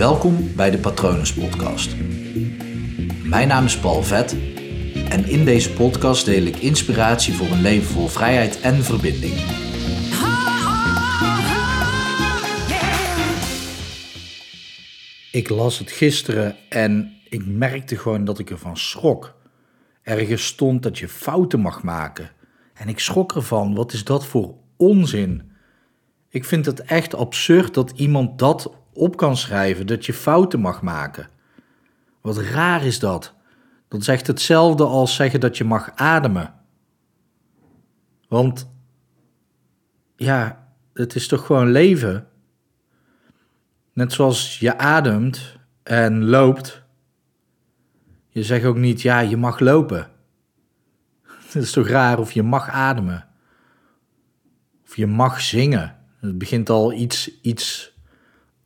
Welkom bij de Patronus Podcast. Mijn naam is Paul Vet en in deze podcast deel ik inspiratie voor een leven vol vrijheid en verbinding. Ik las het gisteren en ik merkte gewoon dat ik ervan schrok. Ergens stond dat je fouten mag maken. En ik schrok ervan, wat is dat voor onzin? Ik vind het echt absurd dat iemand dat op kan schrijven, dat je fouten mag maken. Wat raar is dat? Dat echt hetzelfde als zeggen dat je mag ademen. Want ja, het is toch gewoon leven. Net zoals je ademt en loopt. Je zegt ook niet, ja, je mag lopen. Het is toch raar of je mag ademen. Of je mag zingen. Het begint al iets, iets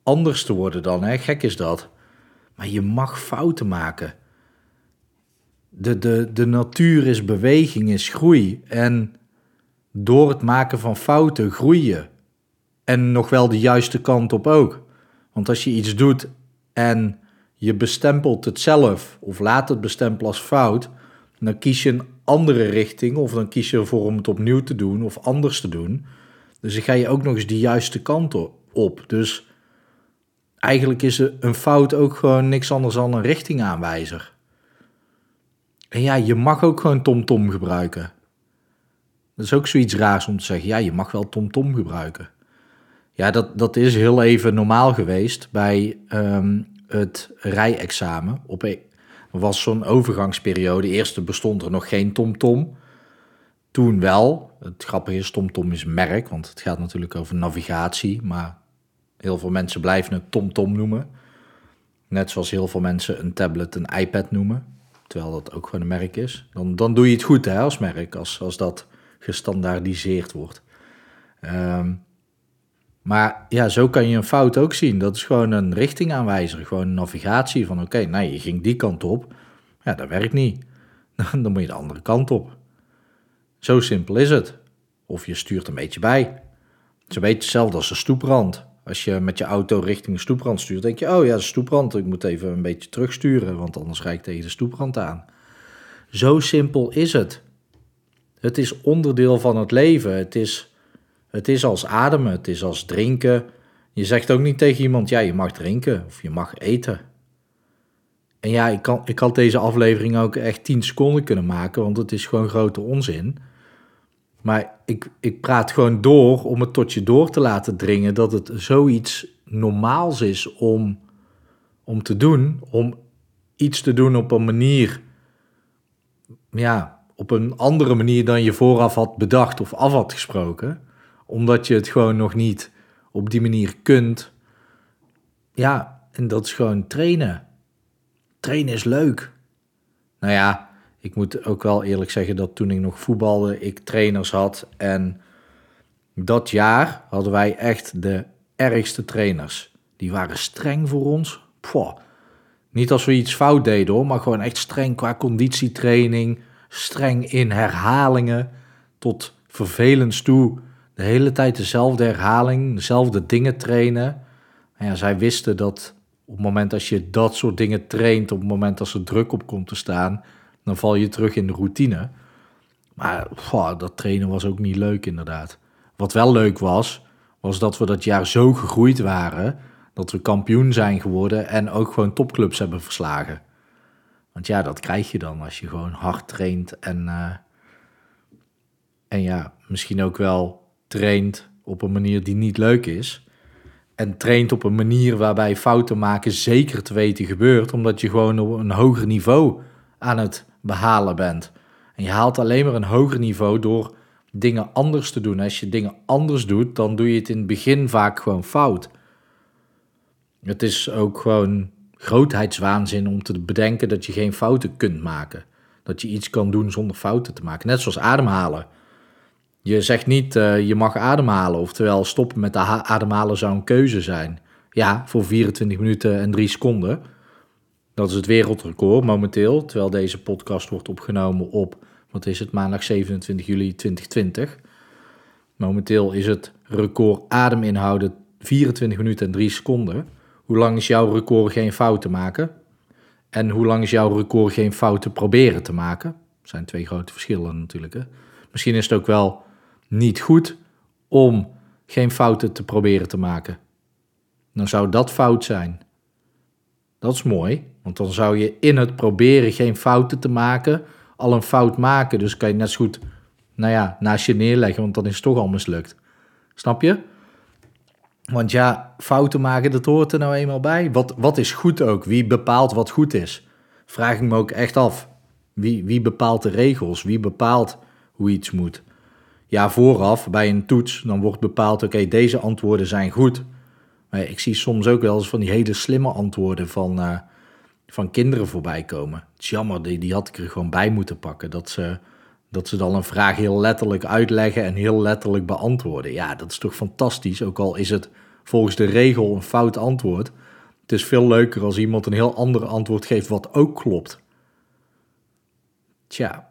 anders te worden dan, hè? gek is dat. Maar je mag fouten maken. De, de, de natuur is beweging, is groei. En door het maken van fouten groei je. En nog wel de juiste kant op ook. Want als je iets doet en je bestempelt het zelf, of laat het bestempelen als fout, dan kies je een andere richting, of dan kies je ervoor om het opnieuw te doen of anders te doen. Dus dan ga je ook nog eens die juiste kant op. Dus eigenlijk is een fout ook gewoon niks anders dan een richtingaanwijzer. En ja, je mag ook gewoon TomTom -tom gebruiken. Dat is ook zoiets raars om te zeggen. Ja, je mag wel TomTom -tom gebruiken. Ja, dat, dat is heel even normaal geweest bij um, het rijexamen. Op een, was zo'n overgangsperiode. Eerst bestond er nog geen TomTom. -tom. Toen wel. Het grappige is, TomTom is merk, want het gaat natuurlijk over navigatie. Maar heel veel mensen blijven het TomTom -tom noemen. Net zoals heel veel mensen een tablet een iPad noemen. Terwijl dat ook gewoon een merk is. Dan, dan doe je het goed hè, als merk, als, als dat gestandaardiseerd wordt. Um, maar ja, zo kan je een fout ook zien. Dat is gewoon een richtingaanwijzer, gewoon een navigatie van oké, nou je ging die kant op. Ja, dat werkt niet. Dan moet je de andere kant op. Zo simpel is het. Of je stuurt een beetje bij. Het is een beetje hetzelfde als een stoeprand. Als je met je auto richting een stoeprand stuurt, denk je, oh ja, de stoeprand, ik moet even een beetje terugsturen, want anders ga ik tegen de stoeprand aan. Zo simpel is het. Het is onderdeel van het leven. Het is het is als ademen, het is als drinken. Je zegt ook niet tegen iemand, ja, je mag drinken of je mag eten. En ja, ik, kan, ik had deze aflevering ook echt 10 seconden kunnen maken, want het is gewoon grote onzin. Maar ik, ik praat gewoon door om het tot je door te laten dringen dat het zoiets normaals is om, om te doen. Om iets te doen op een manier, ja, op een andere manier dan je vooraf had bedacht of af had gesproken omdat je het gewoon nog niet op die manier kunt. Ja, en dat is gewoon trainen. Trainen is leuk. Nou ja, ik moet ook wel eerlijk zeggen dat toen ik nog voetbalde, ik trainers had. En dat jaar hadden wij echt de ergste trainers. Die waren streng voor ons. Poh. Niet als we iets fout deden hoor, maar gewoon echt streng qua conditietraining. Streng in herhalingen. Tot vervelend toe de hele tijd dezelfde herhaling, dezelfde dingen trainen. En ja, zij wisten dat op het moment als je dat soort dingen traint, op het moment als er druk op komt te staan, dan val je terug in de routine. Maar dat trainen was ook niet leuk inderdaad. Wat wel leuk was, was dat we dat jaar zo gegroeid waren, dat we kampioen zijn geworden en ook gewoon topclubs hebben verslagen. Want ja, dat krijg je dan als je gewoon hard traint en, uh, en ja, misschien ook wel traint op een manier die niet leuk is. En traint op een manier waarbij fouten maken zeker te weten gebeurt, omdat je gewoon op een hoger niveau aan het behalen bent. En je haalt alleen maar een hoger niveau door dingen anders te doen. Als je dingen anders doet, dan doe je het in het begin vaak gewoon fout. Het is ook gewoon grootheidswaanzin om te bedenken dat je geen fouten kunt maken. Dat je iets kan doen zonder fouten te maken. Net zoals ademhalen. Je zegt niet uh, je mag ademhalen, oftewel stoppen met ademhalen zou een keuze zijn. Ja, voor 24 minuten en 3 seconden. Dat is het wereldrecord momenteel, terwijl deze podcast wordt opgenomen op, wat is het, maandag 27 juli 2020. Momenteel is het record ademinhouden 24 minuten en 3 seconden. hoe lang is jouw record geen fouten maken? En hoe lang is jouw record geen fouten proberen te maken? Dat zijn twee grote verschillen natuurlijk. Hè? Misschien is het ook wel niet goed om geen fouten te proberen te maken. Dan zou dat fout zijn. Dat is mooi, want dan zou je in het proberen geen fouten te maken al een fout maken. Dus kan je net zo goed, nou ja, naast je neerleggen, want dan is het toch al mislukt. Snap je? Want ja, fouten maken, dat hoort er nou eenmaal bij. Wat, wat is goed ook? Wie bepaalt wat goed is? Vraag ik me ook echt af. Wie, wie bepaalt de regels? Wie bepaalt hoe iets moet? Ja, vooraf bij een toets, dan wordt bepaald, oké, deze antwoorden zijn goed. Maar ik zie soms ook wel eens van die hele slimme antwoorden van, uh, van kinderen voorbij komen. Het is jammer, die, die had ik er gewoon bij moeten pakken. Dat ze, dat ze dan een vraag heel letterlijk uitleggen en heel letterlijk beantwoorden. Ja, dat is toch fantastisch, ook al is het volgens de regel een fout antwoord. Het is veel leuker als iemand een heel ander antwoord geeft wat ook klopt. Tja,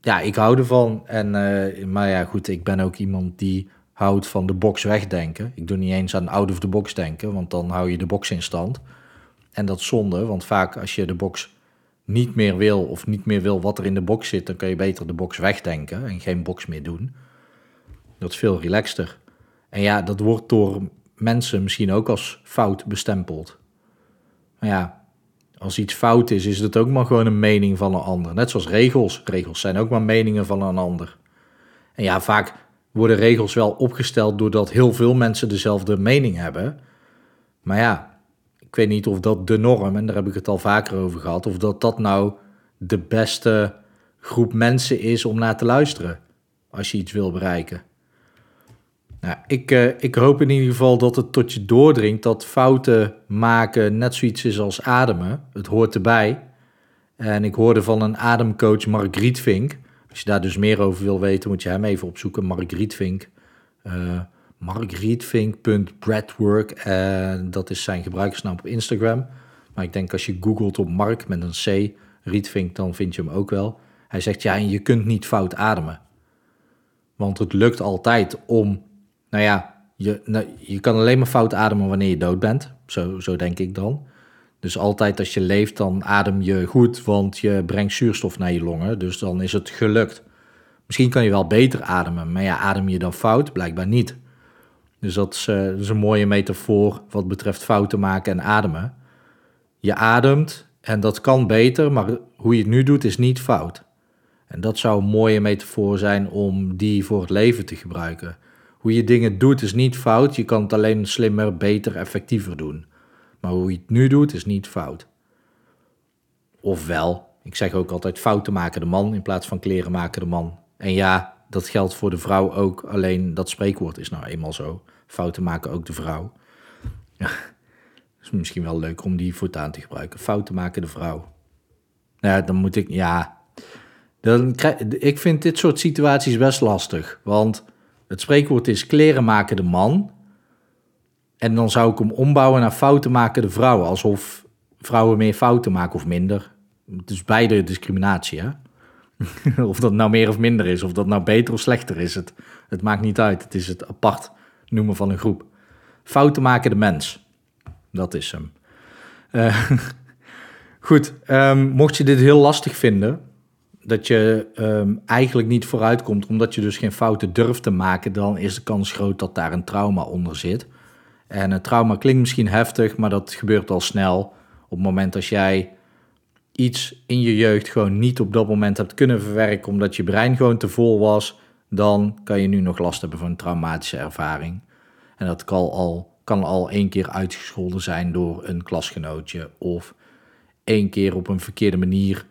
ja, ik hou ervan. En, uh, maar ja, goed, ik ben ook iemand die houdt van de box wegdenken. Ik doe niet eens aan out of the box denken, want dan hou je de box in stand. En dat is zonde, want vaak als je de box niet meer wil of niet meer wil wat er in de box zit, dan kan je beter de box wegdenken en geen box meer doen. Dat is veel relaxter. En ja, dat wordt door mensen misschien ook als fout bestempeld. Maar ja, als iets fout is, is het ook maar gewoon een mening van een ander. Net zoals regels. Regels zijn ook maar meningen van een ander. En ja, vaak worden regels wel opgesteld doordat heel veel mensen dezelfde mening hebben. Maar ja, ik weet niet of dat de norm, en daar heb ik het al vaker over gehad, of dat dat nou de beste groep mensen is om naar te luisteren als je iets wil bereiken. Nou, ik, uh, ik hoop in ieder geval dat het tot je doordringt dat fouten maken net zoiets is als ademen. Het hoort erbij. En ik hoorde van een ademcoach, Mark Rietvink. Als je daar dus meer over wil weten, moet je hem even opzoeken. Mark Rietvink. Uh, markrietvink.breadwork. En dat is zijn gebruikersnaam op Instagram. Maar ik denk als je googelt op Mark met een C, Rietvink, dan vind je hem ook wel. Hij zegt, ja, en je kunt niet fout ademen. Want het lukt altijd om nou ja, je, nou, je kan alleen maar fout ademen wanneer je dood bent. Zo, zo denk ik dan. Dus altijd als je leeft, dan adem je goed, want je brengt zuurstof naar je longen. Dus dan is het gelukt. Misschien kan je wel beter ademen, maar ja, adem je dan fout? Blijkbaar niet. Dus dat is, uh, dat is een mooie metafoor wat betreft fouten maken en ademen. Je ademt en dat kan beter, maar hoe je het nu doet is niet fout. En dat zou een mooie metafoor zijn om die voor het leven te gebruiken. Hoe je dingen doet is niet fout, je kan het alleen slimmer, beter, effectiever doen. Maar hoe je het nu doet is niet fout. Ofwel, ik zeg ook altijd fouten maken de man in plaats van kleren maken de man. En ja, dat geldt voor de vrouw ook, alleen dat spreekwoord is nou eenmaal zo. Fouten maken ook de vrouw. Is misschien wel leuk om die voortaan te gebruiken. Fouten maken de vrouw. Ja, dan moet ik, ja. Dan ik vind dit soort situaties best lastig. Want het spreekwoord is kleren maken de man. En dan zou ik hem ombouwen naar fouten maken de vrouw. Alsof vrouwen meer fouten maken of minder. Het is beide discriminatie, hè? of dat nou meer of minder is, of dat nou beter of slechter is. Het, het maakt niet uit. Het is het apart noemen van een groep. Fouten maken de mens. Dat is hem. Uh, goed, um, mocht je dit heel lastig vinden, dat je um, eigenlijk niet vooruitkomt omdat je dus geen fouten durft te maken, dan is de kans groot dat daar een trauma onder zit. En een trauma klinkt misschien heftig, maar dat gebeurt al snel. Op het moment dat jij iets in je jeugd gewoon niet op dat moment hebt kunnen verwerken omdat je brein gewoon te vol was, dan kan je nu nog last hebben van een traumatische ervaring. En dat kan al, kan al één keer uitgescholden zijn door een klasgenootje of één keer op een verkeerde manier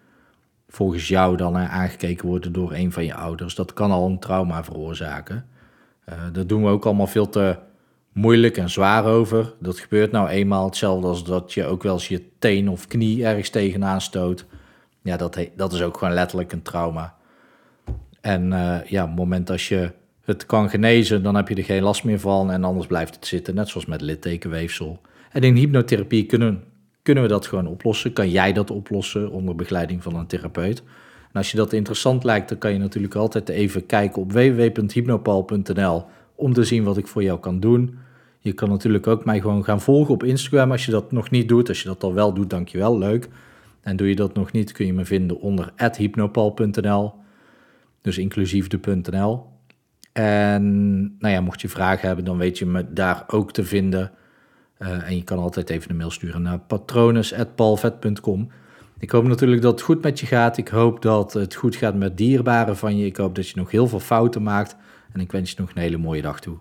volgens jou dan aangekeken worden door een van je ouders. Dat kan al een trauma veroorzaken. Uh, dat doen we ook allemaal veel te moeilijk en zwaar over. Dat gebeurt nou eenmaal hetzelfde als dat je ook wel eens je teen of knie ergens tegenaan stoot. Ja, dat, dat is ook gewoon letterlijk een trauma. En uh, ja, op moment als je het kan genezen, dan heb je er geen last meer van en anders blijft het zitten, net zoals met littekenweefsel. En in hypnotherapie kunnen kunnen we dat gewoon oplossen? Kan jij dat oplossen onder begeleiding van een therapeut? En als je dat interessant lijkt, dan kan je natuurlijk altijd even kijken op www.hypnopal.nl om te zien wat ik voor jou kan doen. Je kan natuurlijk ook mij gewoon gaan volgen op Instagram als je dat nog niet doet. Als je dat al wel doet, dankjewel, leuk. En doe je dat nog niet, kun je me vinden onder hypnopal.nl. Dus inclusief de.nl. En nou ja, mocht je vragen hebben, dan weet je me daar ook te vinden. Uh, en je kan altijd even een mail sturen naar patrones.palvet.com. Ik hoop natuurlijk dat het goed met je gaat. Ik hoop dat het goed gaat met dierbaren van je. Ik hoop dat je nog heel veel fouten maakt. En ik wens je nog een hele mooie dag toe.